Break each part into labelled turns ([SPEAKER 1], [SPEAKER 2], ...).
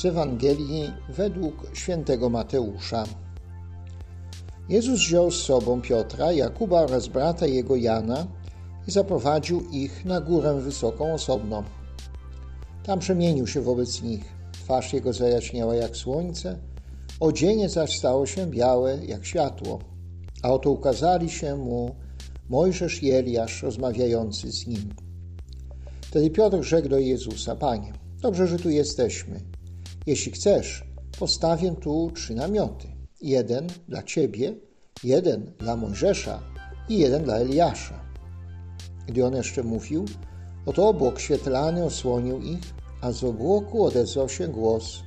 [SPEAKER 1] Z Ewangelii według świętego Mateusza. Jezus wziął z sobą Piotra, Jakuba oraz brata jego Jana i zaprowadził ich na górę wysoką osobno. Tam przemienił się wobec nich. Twarz jego zajaśniała jak słońce, odzienie zaś stało się białe jak światło. A oto ukazali się mu Mojżesz i Eliasz rozmawiający z nim. Wtedy Piotr rzekł do Jezusa, Panie, dobrze, że tu jesteśmy. Jeśli chcesz, postawię tu trzy namioty. Jeden dla Ciebie, jeden dla Mojżesza i jeden dla Eliasza. Gdy on jeszcze mówił, oto obłok świetlany osłonił ich, a z obłoku odezwał się głos.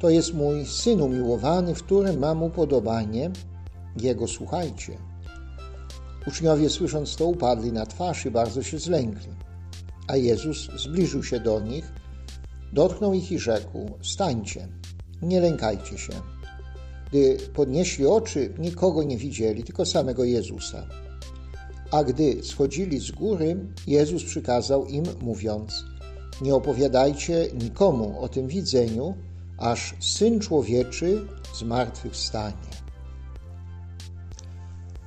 [SPEAKER 1] To jest mój Syn umiłowany, w którym mam upodobanie. Jego słuchajcie. Uczniowie słysząc to upadli na twarz i bardzo się zlękli. A Jezus zbliżył się do nich, dotknął ich i rzekł: Stańcie, nie lękajcie się. Gdy podnieśli oczy, nikogo nie widzieli, tylko samego Jezusa. A gdy schodzili z góry, Jezus przykazał im, mówiąc: Nie opowiadajcie nikomu o tym widzeniu, aż syn człowieczy zmartwychwstanie.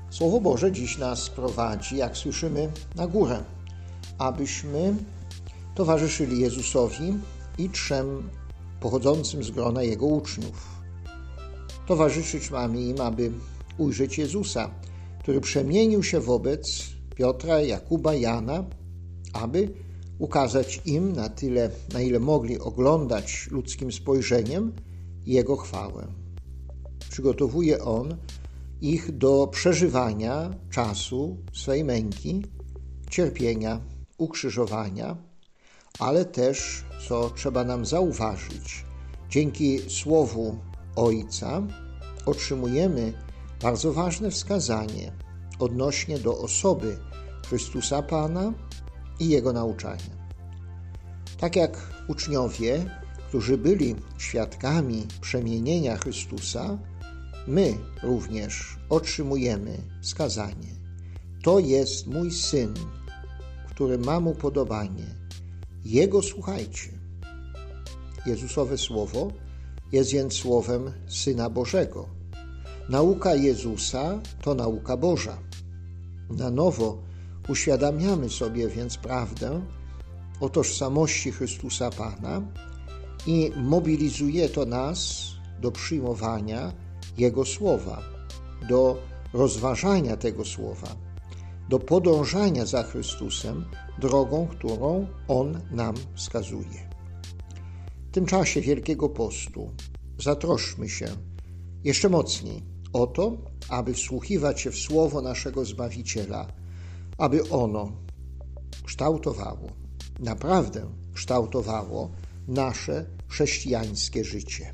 [SPEAKER 1] Słowo Boże dziś nas prowadzi, jak słyszymy, na górę, abyśmy towarzyszyli Jezusowi i trzem pochodzącym z grona Jego uczniów. Towarzyszyć mamy im, aby ujrzeć Jezusa, który przemienił się wobec Piotra, Jakuba, Jana, aby ukazać im na tyle, na ile mogli oglądać ludzkim spojrzeniem Jego chwałę. Przygotowuje On ich do przeżywania czasu swej męki, cierpienia, ukrzyżowania, ale też, co trzeba nam zauważyć, dzięki Słowu Ojca otrzymujemy bardzo ważne wskazanie odnośnie do osoby Chrystusa Pana i Jego nauczania. Tak jak uczniowie, którzy byli świadkami przemienienia Chrystusa, my również otrzymujemy wskazanie. To jest mój Syn, który ma mu podobanie. Jego słuchajcie. Jezusowe Słowo jest więc Słowem Syna Bożego. Nauka Jezusa to nauka Boża. Na nowo uświadamiamy sobie więc prawdę o tożsamości Chrystusa Pana i mobilizuje to nas do przyjmowania Jego Słowa, do rozważania tego Słowa, do podążania za Chrystusem drogą, którą On nam wskazuje. W tym czasie Wielkiego Postu zatroszmy się jeszcze mocniej o to, aby wsłuchiwać się w Słowo naszego Zbawiciela, aby ono kształtowało, naprawdę kształtowało nasze chrześcijańskie życie.